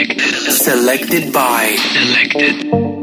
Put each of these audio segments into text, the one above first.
Selected. Selected by. Selected.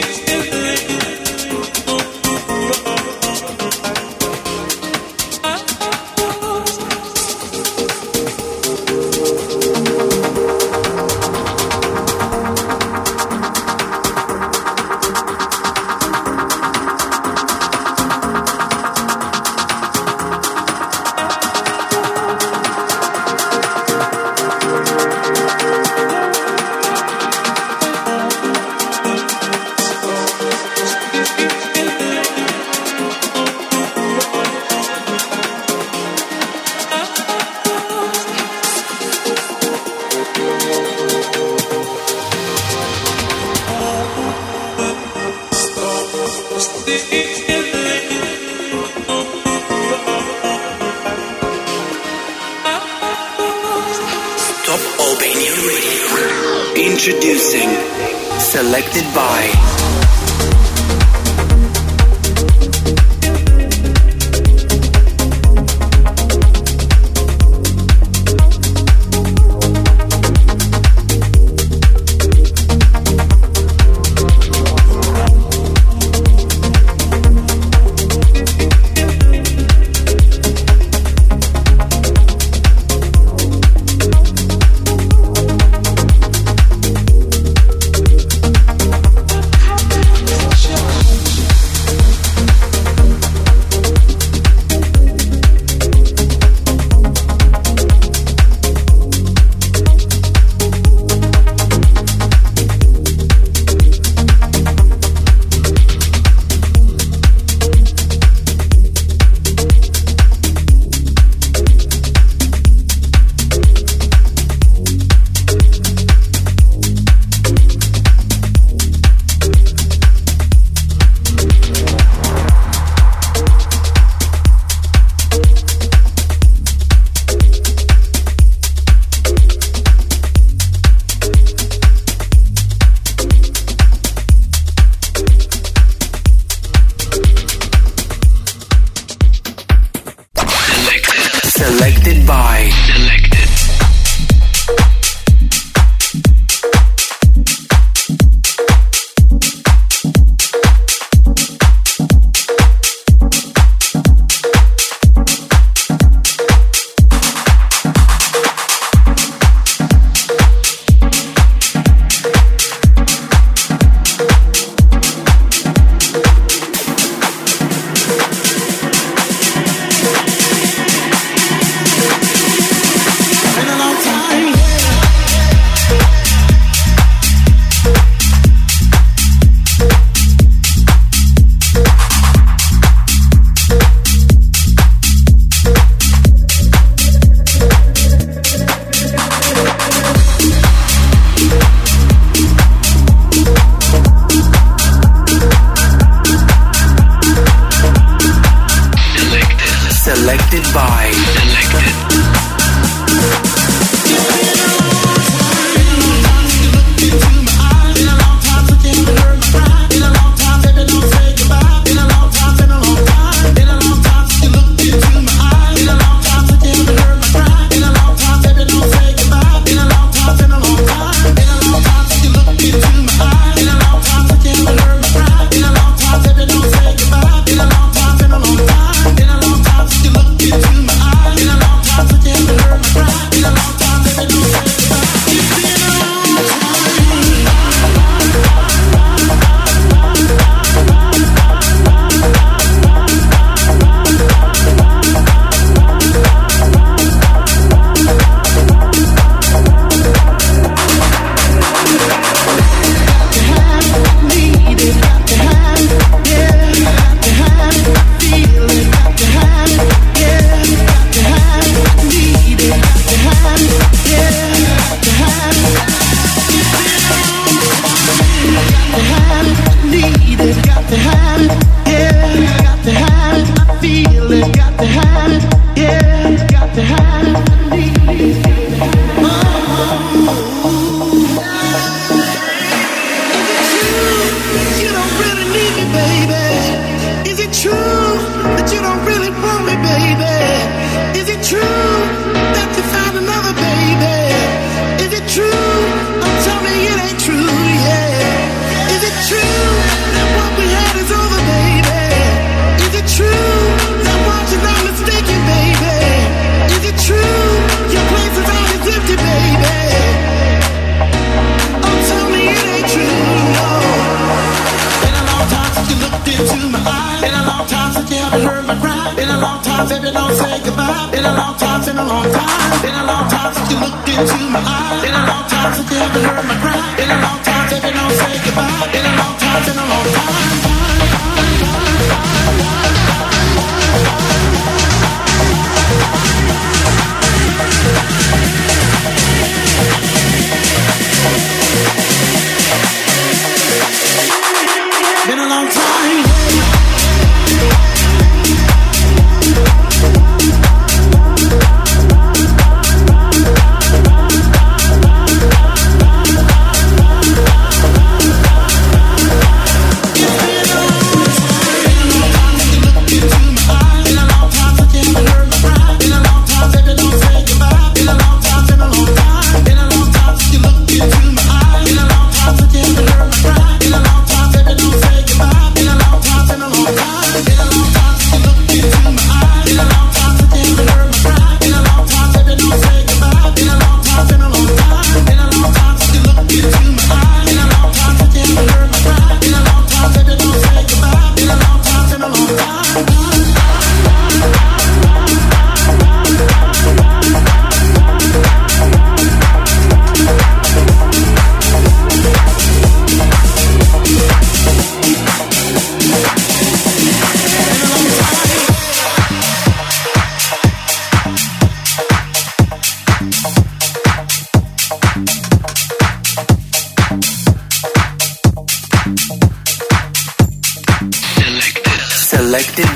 Please.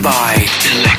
by